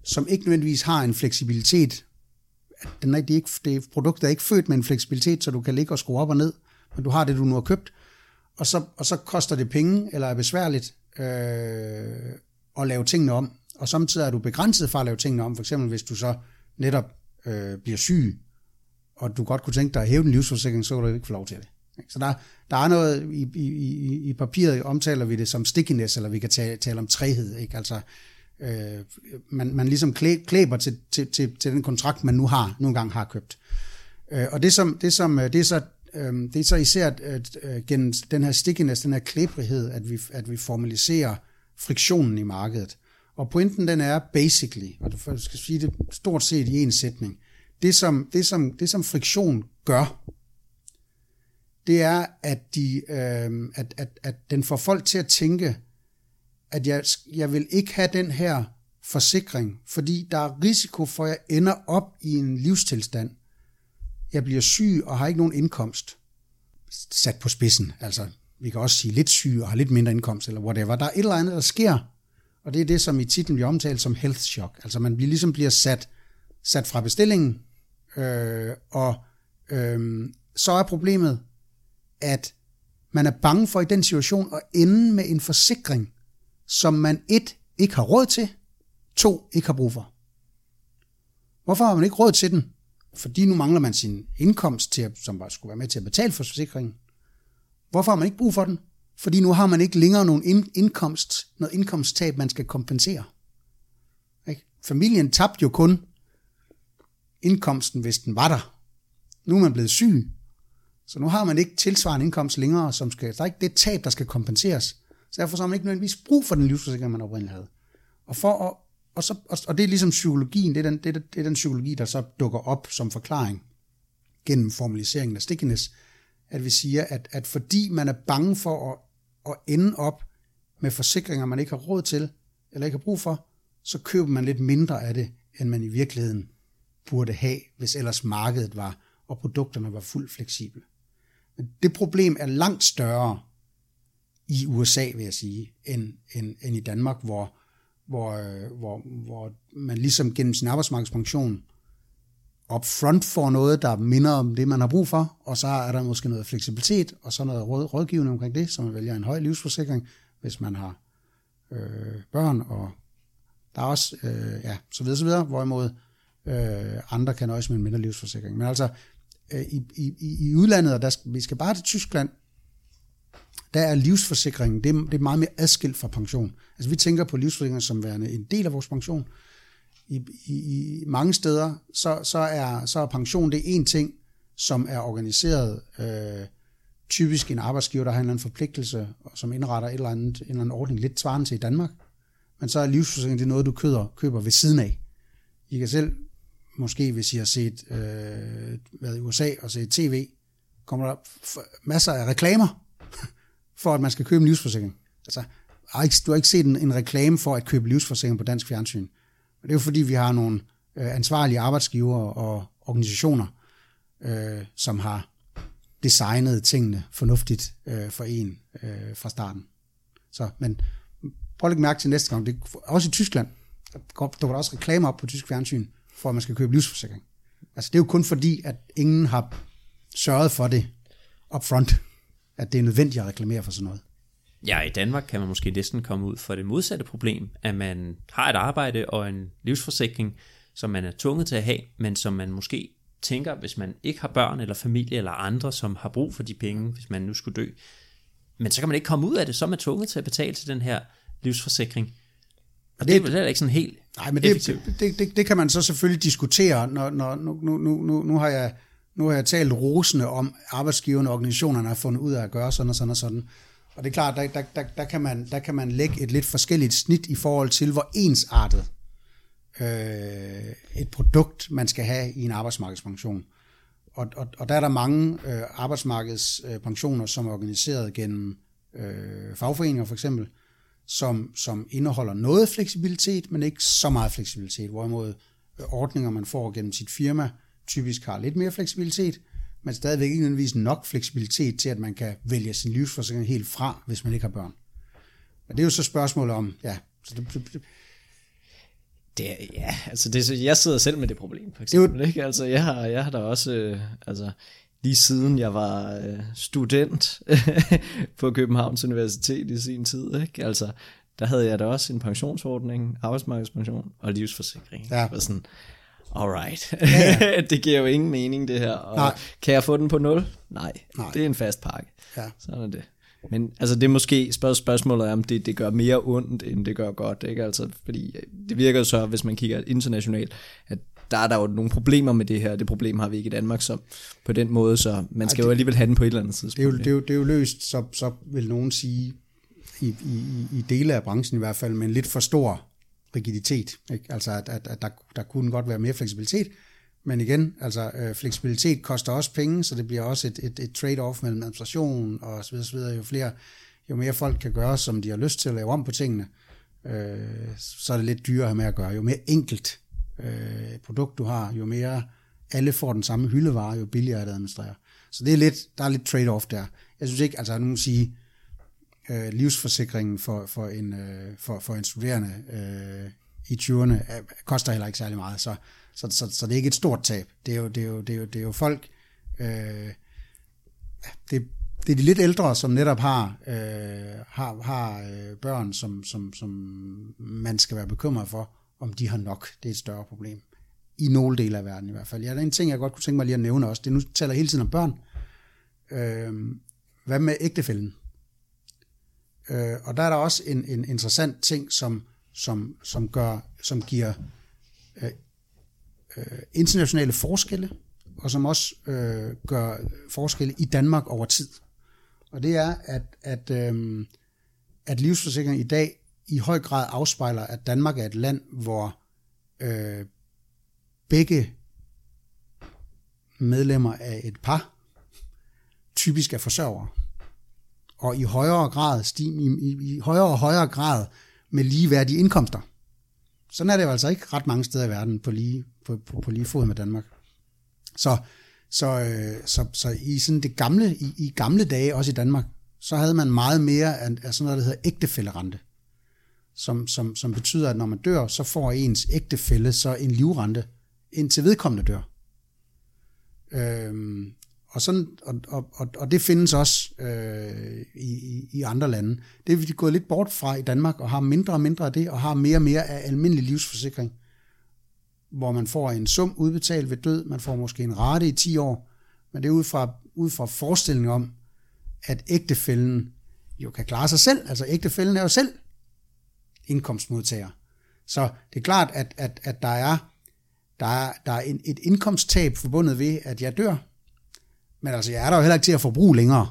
som ikke nødvendigvis har en fleksibilitet. Den er, de er ikke, det produktet er ikke født med en fleksibilitet, så du kan ligge og skrue op og ned, men du har det, du nu har købt. og, så, og så koster det penge, eller er besværligt øh, at lave tingene om. Og samtidig er du begrænset for at lave tingene om, for eksempel hvis du så netop øh, bliver syg, og du godt kunne tænke dig at hæve din livsforsikring, så kan du ikke få lov til det. Så der, der er noget, i, i, i, i papiret omtaler vi det som stickiness, eller vi kan tale, tale om træhed, ikke? Altså, øh, man, man ligesom klæ, klæber til, til, til, til den kontrakt, man nu har, nogle gange har købt. Øh, og det som, det som, øh, det er så, øh, det er så især at, øh, gennem den her stickiness, den her klæbrighed, at vi, at vi formaliserer friktionen i markedet. Og pointen den er basically, og du skal sige det stort set i en sætning, det som, det som, det som friktion gør, det er, at, de, øh, at, at, at den får folk til at tænke, at jeg, jeg vil ikke have den her forsikring, fordi der er risiko for, at jeg ender op i en livstilstand. Jeg bliver syg og har ikke nogen indkomst. Sat på spidsen. Altså, vi kan også sige lidt syg og har lidt mindre indkomst, eller whatever. Der er et eller andet, der sker, og det er det, som i titlen bliver omtalt som health shock. Altså man bliver, ligesom bliver sat, sat fra bestillingen, øh, og øh, så er problemet, at man er bange for i den situation at ende med en forsikring, som man et, ikke har råd til, to, ikke har brug for. Hvorfor har man ikke råd til den? Fordi nu mangler man sin indkomst, til, som bare skulle være med til at betale for forsikringen. Hvorfor har man ikke brug for den? Fordi nu har man ikke længere nogen indkomst, noget indkomsttab, man skal kompensere. Ikke? Familien tabte jo kun indkomsten, hvis den var der. Nu er man blevet syg, så nu har man ikke tilsvarende indkomst længere, som skal, der er ikke det tab, der skal kompenseres. Så derfor så har man ikke nødvendigvis brug for den livsforsikring, man oprindeligt havde. Og, for at, og, så, og det er ligesom psykologien, det er, den, det, er, det er den psykologi, der så dukker op som forklaring gennem formaliseringen af stickiness, at vi siger, at, at fordi man er bange for at, at ende op med forsikringer, man ikke har råd til, eller ikke har brug for, så køber man lidt mindre af det, end man i virkeligheden burde have, hvis ellers markedet var, og produkterne var fuldt fleksible. Men det problem er langt større i USA, vil jeg sige, end, end, end i Danmark, hvor, hvor, øh, hvor, hvor man ligesom gennem sin arbejdsmarkedspension upfront får noget, der minder om det, man har brug for, og så er der måske noget fleksibilitet, og så noget råd, rådgivning omkring det, så man vælger en høj livsforsikring, hvis man har øh, børn, og der er også, øh, ja, så videre, så videre, hvorimod øh, andre kan nøjes med en mindre livsforsikring. Men altså, øh, i, i, i udlandet, og der skal, vi skal bare til Tyskland, der er livsforsikringen, det er, det er meget mere adskilt fra pension. Altså vi tænker på livsforsikringen som værende en del af vores pension. I, i, i mange steder, så, så, er, så er pension det en ting, som er organiseret øh, typisk en arbejdsgiver, der har en eller anden forpligtelse, som indretter et eller andet, en eller anden ordning lidt svarende til i Danmark. Men så er livsforsikring det noget, du køber, køber ved siden af. I kan selv måske hvis I har set øh, været i USA og set tv, kommer der masser af reklamer for, at man skal købe en livsforsikring. Altså, du har ikke set en, en reklame for at købe livsforsikring på dansk fjernsyn. Og det er jo fordi, vi har nogle øh, ansvarlige arbejdsgiver og organisationer, øh, som har designet tingene fornuftigt øh, for en øh, fra starten. Så, men prøv at lægge mærke til næste gang. Det, også i Tyskland, der går der også reklamer op på tysk fjernsyn, for at man skal købe livsforsikring. Altså det er jo kun fordi, at ingen har sørget for det upfront, at det er nødvendigt at reklamere for sådan noget. Ja, i Danmark kan man måske næsten komme ud for det modsatte problem, at man har et arbejde og en livsforsikring, som man er tvunget til at have, men som man måske tænker, hvis man ikke har børn eller familie eller andre, som har brug for de penge, hvis man nu skulle dø, men så kan man ikke komme ud af det, så er man tvunget til at betale til den her livsforsikring. Og det, det er vel heller ikke sådan helt Nej, men det, det, det, det kan man så selvfølgelig diskutere, når, når nu, nu, nu, nu, har jeg, nu har jeg talt rosende om, arbejdsgiverne og organisationerne har fundet ud af at gøre sådan og sådan og sådan. Og det er klart, der, der, der, der, kan man, der kan man lægge et lidt forskelligt snit i forhold til, hvor ensartet øh, et produkt, man skal have i en arbejdsmarkedspension. Og, og, og der er der mange øh, arbejdsmarkedspensioner, som er organiseret gennem øh, fagforeninger for eksempel, som, som indeholder noget fleksibilitet, men ikke så meget fleksibilitet, hvorimod øh, ordninger, man får gennem sit firma, typisk har lidt mere fleksibilitet, men stadigvæk ikke nødvendigvis nok fleksibilitet til, at man kan vælge sin livsforsikring helt fra, hvis man ikke har børn. Men det er jo så spørgsmålet om, ja, så det, det, ja, altså det, jeg sidder selv med det problem, for eksempel. Det, ikke? Altså, jeg har, jeg har da også, øh, altså, lige siden jeg var øh, student på Københavns Universitet i sin tid. Ikke? Altså, der havde jeg da også en pensionsordning, arbejdsmarkedspension og livsforsikring. Ja. Var sådan, alright, ja, ja. det giver jo ingen mening det her. Og Nej. Kan jeg få den på 0? Nej, Nej. det er en fast pakke. Ja. Sådan er det. Men altså det er måske spørg- spørgsmålet er, om det, det gør mere ondt, end det gør godt. Ikke? Altså, fordi øh, det virker så, hvis man kigger internationalt, at der er der jo nogle problemer med det her. Det problem har vi ikke i Danmark, så på den måde, så man skal det- jo alligevel have den på et eller andet tidspunkt. Det er, jo, det, er jo, det er jo løst, så, så vil nogen sige, i, i, i dele af branchen i hvert fald, med en lidt for stor rigiditet. Ikke? Altså, at, at, at der, der kunne godt være mere fleksibilitet, men igen, altså øh, fleksibilitet koster også penge, så det bliver også et, et, et trade-off mellem administration og så videre, så videre. Jo, flere, jo mere folk kan gøre, som de har lyst til at lave om på tingene, øh, så er det lidt dyrere at have med at gøre. Jo mere enkelt øh, produkt du har, jo mere alle får den samme hyldevare, jo billigere er det at administrere. Så det er lidt, der er lidt trade-off der. Jeg synes ikke, altså nogen sige, øh, livsforsikringen for, for, en, øh, for, for en studerende øh, i 20'erne øh, koster heller ikke særlig meget, så, så, så, så det er ikke et stort tab. Det er jo, det er jo, det er jo, det er jo folk, øh, det, det er de lidt ældre, som netop har, øh, har, har øh, børn, som, som, som man skal være bekymret for, om de har nok. Det er et større problem. I nogle dele af verden i hvert fald. Ja, der er en ting, jeg godt kunne tænke mig lige at nævne også. Det er, nu taler jeg hele tiden om børn. Øh, hvad med ægtefælden? Øh, og der er der også en, en interessant ting, som, som, som, gør, som giver øh, øh, internationale forskelle, og som også øh, gør forskelle i Danmark over tid. Og det er, at, at, øh, at livsforsikring i dag i høj grad afspejler, at Danmark er et land, hvor øh, begge medlemmer af et par typisk er forsørgere og i højere grad, sti, i, i, i højere og højere grad med ligeværdige indkomster. Sådan er det jo altså ikke ret mange steder i verden på lige, på, på, på lige fod med Danmark. Så, så, øh, så, så i sådan det gamle, i, i gamle dage, også i Danmark, så havde man meget mere af, af sådan noget, der hedder ægtefællerente, som, som, som betyder, at når man dør, så får ens ægtefælle så en livrente, indtil vedkommende dør. Øhm, og, sådan, og, og, og, og det findes også øh, i, i, i andre lande. Det er vi gået lidt bort fra i Danmark, og har mindre og mindre af det, og har mere og mere af almindelig livsforsikring, hvor man får en sum udbetalt ved død, man får måske en rate i 10 år, men det er ud fra, ud fra forestillingen om, at ægtefælden jo kan klare sig selv. Altså ægtefælden er jo selv indkomstmodtager. Så det er klart, at, at, at der er, der er, der er en, et indkomsttab forbundet ved, at jeg dør, men altså, jeg er der jo heller ikke til at forbruge længere.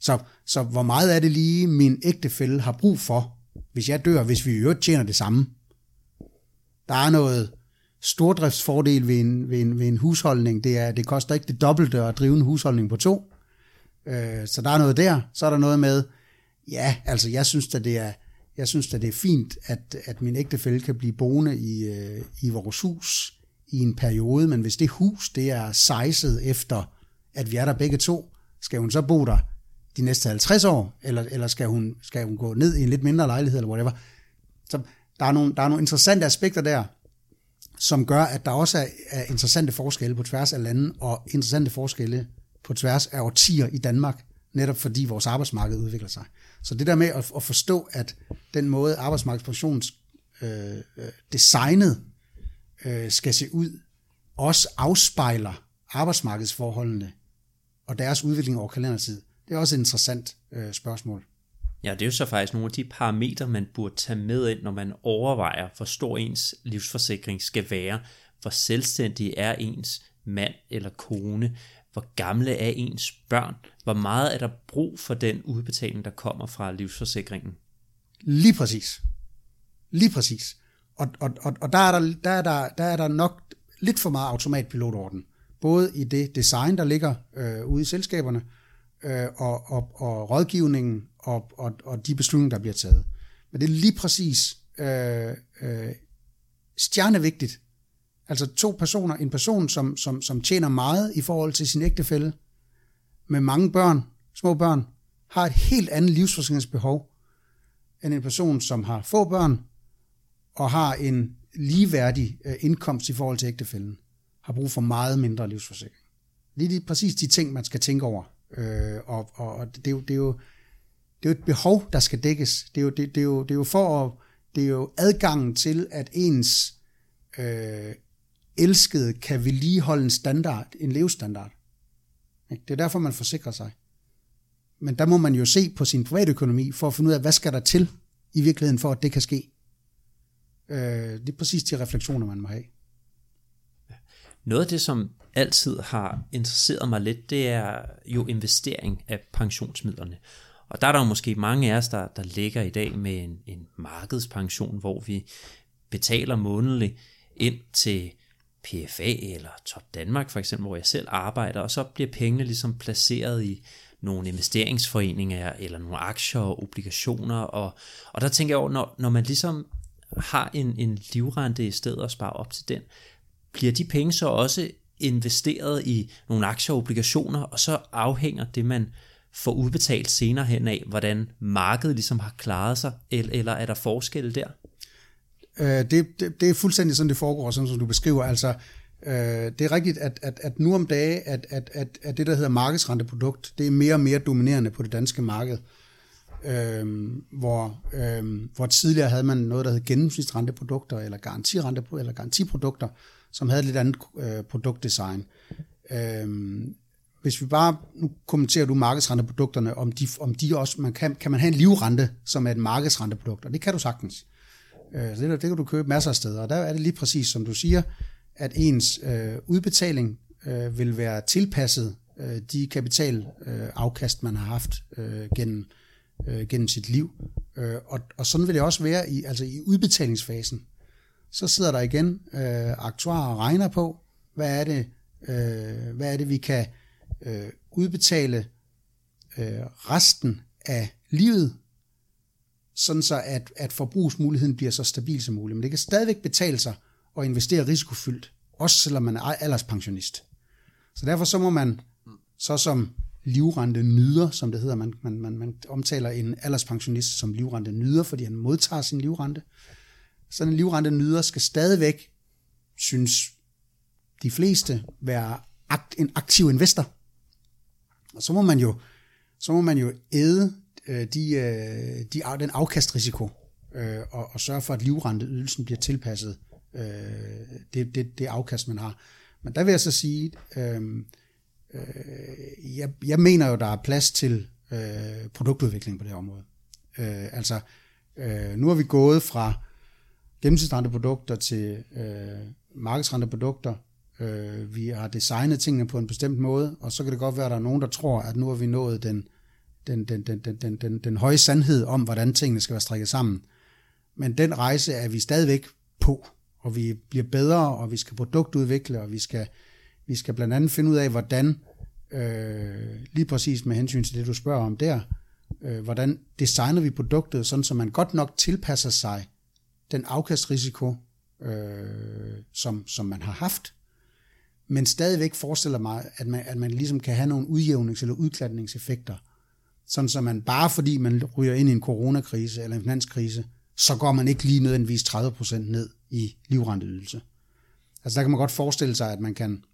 Så, så hvor meget er det lige, min ægtefælle har brug for, hvis jeg dør, hvis vi i øvrigt tjener det samme? Der er noget stordriftsfordel ved en, ved en, ved en husholdning. Det, er, det koster ikke det dobbelte at drive en husholdning på to. Øh, så der er noget der. Så er der noget med, ja, altså jeg synes at det er, jeg synes at det er fint, at, at min ægtefælle kan blive boende i, øh, i vores hus i en periode, men hvis det hus det er sejset efter at vi er der begge to. Skal hun så bo der de næste 50 år, eller, eller skal, hun, skal hun gå ned i en lidt mindre lejlighed, eller whatever. Så der er, nogle, der er nogle interessante aspekter der, som gør, at der også er, er interessante forskelle på tværs af lande, og interessante forskelle på tværs af årtier i Danmark, netop fordi vores arbejdsmarked udvikler sig. Så det der med at, at forstå, at den måde arbejdsmarkedspensions øh, øh designet øh, skal se ud, også afspejler arbejdsmarkedsforholdene og deres udvikling over kalendertid. Det er også et interessant øh, spørgsmål. Ja, det er jo så faktisk nogle af de parametre, man burde tage med ind, når man overvejer, hvor stor ens livsforsikring skal være, hvor selvstændig er ens mand eller kone, hvor gamle er ens børn, hvor meget er der brug for den udbetaling, der kommer fra livsforsikringen. Lige præcis. Lige præcis. Og, og, og, og der, er der, der, er der, der er der nok lidt for meget automatpilotorden. Både i det design, der ligger øh, ude i selskaberne, øh, og, og, og rådgivningen, og, og, og de beslutninger, der bliver taget. Men det er lige præcis øh, øh, stjernevigtigt. Altså to personer, en person, som, som, som tjener meget i forhold til sin ægtefælle, med mange børn, små børn, har et helt andet livsforsikringsbehov, end en person, som har få børn, og har en ligeværdig øh, indkomst i forhold til ægtefælden, har brug for meget mindre livsforsikring. lige de, præcis de ting, man skal tænke over. Øh, og og, og det, er jo, det, er jo, det er jo et behov, der skal dækkes. Det er jo, det, det er jo, det er jo for at, det er jo adgangen til, at ens øh, elskede kan vedligeholde en standard, en levestandard. Det er derfor, man forsikrer sig. Men der må man jo se på sin privatøkonomi for at finde ud af, hvad skal der til i virkeligheden for, at det kan ske. Øh, det er præcis de refleksioner, man må have. Noget af det, som altid har interesseret mig lidt, det er jo investering af pensionsmidlerne. Og der er der jo måske mange af os, der, der ligger i dag med en, en markedspension, hvor vi betaler månedligt ind til PFA eller Top Danmark for eksempel, hvor jeg selv arbejder, og så bliver pengene ligesom placeret i nogle investeringsforeninger eller nogle aktier og obligationer. Og, og der tænker jeg over, når, når man ligesom har en, en livrente i stedet og sparer op til den, bliver de penge så også investeret i nogle aktier og obligationer, og så afhænger det, man får udbetalt senere hen af, hvordan markedet ligesom har klaret sig, eller, er der forskelle der? Øh, det, det, det er fuldstændig sådan, det foregår, sådan som du beskriver. Altså, øh, det er rigtigt, at, at, at nu om dage, at, at, at, at det, der hedder markedsrenteprodukt, det er mere og mere dominerende på det danske marked. Øh, hvor, øh, hvor tidligere havde man noget, der hed gennemsnitsrenteprodukter, eller garantirente, eller garantiprodukter, som havde lidt andet øh, produktdesign. Øh, hvis vi bare, nu kommenterer du markedsrenteprodukterne, om de, om de også, man kan, kan man have en livrente, som er et markedsrenteprodukt, og det kan du sagtens. Øh, det, det kan du købe masser af steder, og der er det lige præcis, som du siger, at ens øh, udbetaling øh, vil være tilpasset øh, de kapitalafkast, øh, man har haft øh, gennem, øh, gennem sit liv. Øh, og, og sådan vil det også være i, altså i udbetalingsfasen. Så sidder der igen øh, aktuarer og regner på, hvad er det, øh, hvad er det vi kan øh, udbetale øh, resten af livet, sådan så at, at forbrugsmuligheden bliver så stabil som muligt. Men det kan stadigvæk betale sig at investere risikofyldt, også selvom man er alderspensionist. Så derfor så må man så som livrente nyder, som det hedder, man, man, man, man omtaler en alderspensionist som livrente nyder, fordi han modtager sin livrente. Sådan en livrente nyder skal stadigvæk, synes de fleste, være akt, en aktiv investor. Og så må man jo, så må man jo æde øh, de, øh, de, den afkastrisiko øh, og, og sørge for, at livrenteydelsen bliver tilpasset øh, det, det, det afkast, man har. Men der vil jeg så sige, øh, øh, jeg, jeg mener jo, der er plads til øh, produktudvikling på det her område. Øh, altså, øh, nu har vi gået fra gennemsnitsrenteprodukter til øh, markedsrenteprodukter, Øh, vi har designet tingene på en bestemt måde, og så kan det godt være, at der er nogen, der tror, at nu har vi nået den, den, den, den, den, den, den, den høje sandhed om, hvordan tingene skal være strikket sammen. Men den rejse er vi stadigvæk på, og vi bliver bedre, og vi skal produktudvikle, og vi skal, vi skal blandt andet finde ud af, hvordan, øh, lige præcis med hensyn til det, du spørger om der, øh, hvordan designer vi produktet, sådan så man godt nok tilpasser sig den afkastrisiko, øh, som, som man har haft, men stadigvæk forestiller mig, at man, at man ligesom kan have nogle udjævnings- eller udklatningseffekter, sådan så man bare fordi man ryger ind i en coronakrise eller en finanskrise, så går man ikke lige nødvendigvis 30% ned i livrenteydelse. Altså der kan man godt forestille sig, at man kan,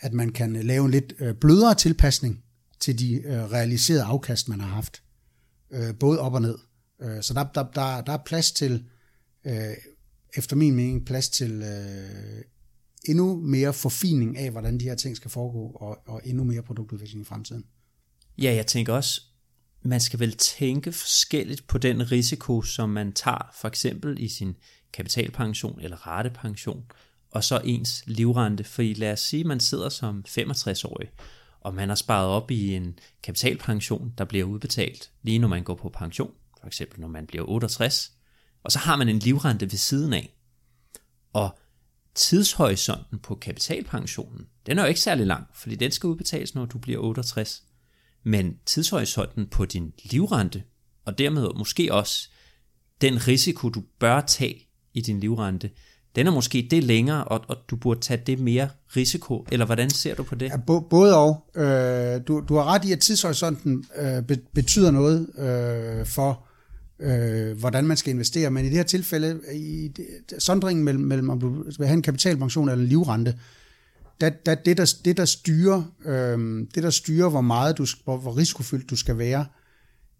at man kan lave en lidt øh, blødere tilpasning til de øh, realiserede afkast, man har haft. Øh, både op og ned. Øh, så der, der, der, der er plads til, øh, efter min mening, plads til øh, endnu mere forfining af, hvordan de her ting skal foregå, og, og endnu mere produktudvikling i fremtiden. Ja, jeg tænker også, man skal vel tænke forskelligt på den risiko, som man tager, for eksempel i sin kapitalpension eller ratepension, og så ens livrente. For lad os sige, at man sidder som 65-årig, og man har sparet op i en kapitalpension, der bliver udbetalt lige når man går på pension, for eksempel når man bliver 68, og så har man en livrente ved siden af. Og tidshorisonten på kapitalpensionen, den er jo ikke særlig lang, fordi den skal udbetales, når du bliver 68. Men tidshorisonten på din livrente, og dermed måske også den risiko, du bør tage i din livrente, den er måske det længere, og, og du burde tage det mere risiko, eller hvordan ser du på det? Ja, både og. Øh, du, du har ret i, at tidshorisonten øh, betyder noget øh, for, øh, hvordan man skal investere. Men i det her tilfælde, i sondringen mellem, mellem om du vil have en kapitalpension eller en livrente, da, da, det, der, det, der styrer, øh, det, der styrer, hvor meget du, hvor, hvor risikofyldt du skal være,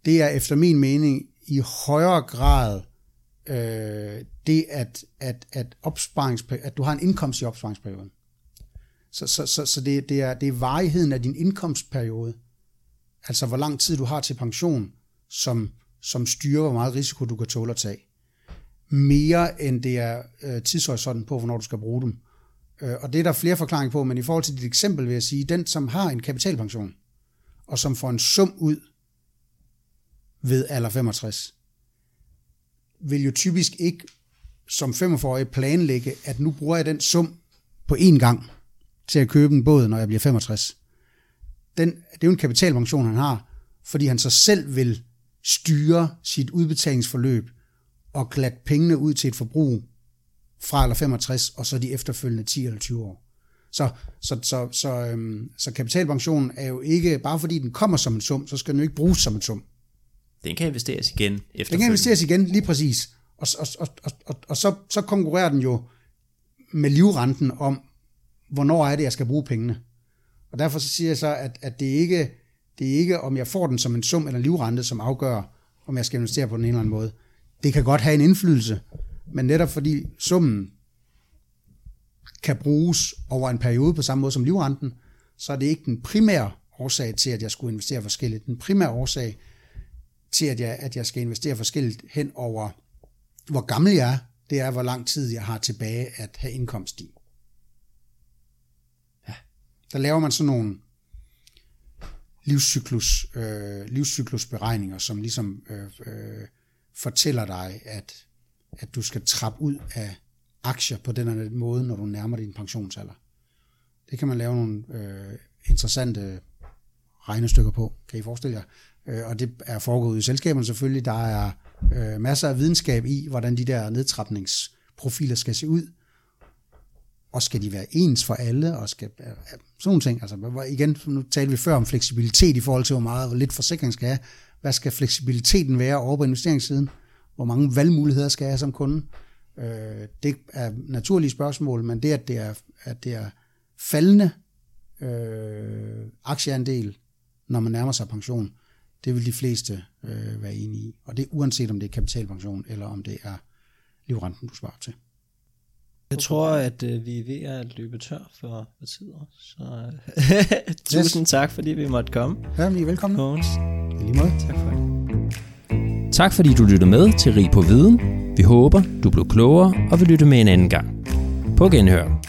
det er efter min mening i højere grad øh, det, at, at, at, at du har en indkomst i opsparingsperioden. Så, så, så, så det, det, er, det er varigheden af din indkomstperiode, altså hvor lang tid du har til pension, som, som styrer, hvor meget risiko du kan tåle at tage. Mere end det er øh, tidshorisonten på, hvornår du skal bruge dem. Øh, og det er der flere forklaringer på, men i forhold til dit eksempel vil jeg sige, den som har en kapitalpension, og som får en sum ud ved alder 65, vil jo typisk ikke som 45-årig planlægge, at nu bruger jeg den sum på én gang til at købe en båd, når jeg bliver 65. Den, det er jo en kapitalpension, han har, fordi han så selv vil styre sit udbetalingsforløb og glatte pengene ud til et forbrug fra eller 65, og så de efterfølgende 10 eller 20 år. Så, så, så, så, øhm, så kapitalpensionen er jo ikke, bare fordi den kommer som en sum, så skal den jo ikke bruges som en sum. Den kan investeres igen efterfølgende. Den kan investeres igen, lige præcis. Og, og, og, og, og, og så, så konkurrerer den jo med livrenten om, hvornår er det, jeg skal bruge pengene. Og derfor så siger jeg så, at, at det, ikke, det er ikke, om jeg får den som en sum eller en livrente, som afgør, om jeg skal investere på den ene eller anden måde. Det kan godt have en indflydelse, men netop fordi summen kan bruges over en periode på samme måde som livrenten, så er det ikke den primære årsag til, at jeg skulle investere forskelligt. Den primære årsag til, at jeg, at jeg skal investere forskelligt hen over, hvor gammel jeg er, det er, hvor lang tid jeg har tilbage at have indkomst i. Ja. Der laver man sådan nogle livscyklus, øh, livscyklusberegninger, som ligesom øh, øh, fortæller dig, at, at du skal trappe ud af aktier på den her måde, når du nærmer din pensionsalder. Det kan man lave nogle øh, interessante regnestykker på, kan I forestille jer. Øh, og det er foregået i selskaberne selvfølgelig. Der er øh, masser af videnskab i, hvordan de der nedtrapningsprofiler skal se ud. Og skal de være ens for alle, og skal sådan nogle ting. Altså, igen, nu talte vi før om fleksibilitet i forhold til, hvor meget hvor lidt forsikring skal have. Hvad skal fleksibiliteten være over på investeringssiden? Hvor mange valgmuligheder skal jeg have som kunde? Øh, det er naturlige spørgsmål, men det, at det er, at det er faldende øh, aktieandel, når man nærmer sig pension, det vil de fleste øh, være enige i. Og det er uanset om det er kapitalpension, eller om det er livrenten, du sparer til. Jeg tror, at øh, vi er ved at løbe tør for, for tid. Så tusind yes. tak, fordi vi måtte komme. Ja, I er velkommen. Mogens. I lige måde. Tak for det. Tak fordi du lyttede med til Rig på Viden. Vi håber, du blev klogere og vil lytte med en anden gang. På genhør.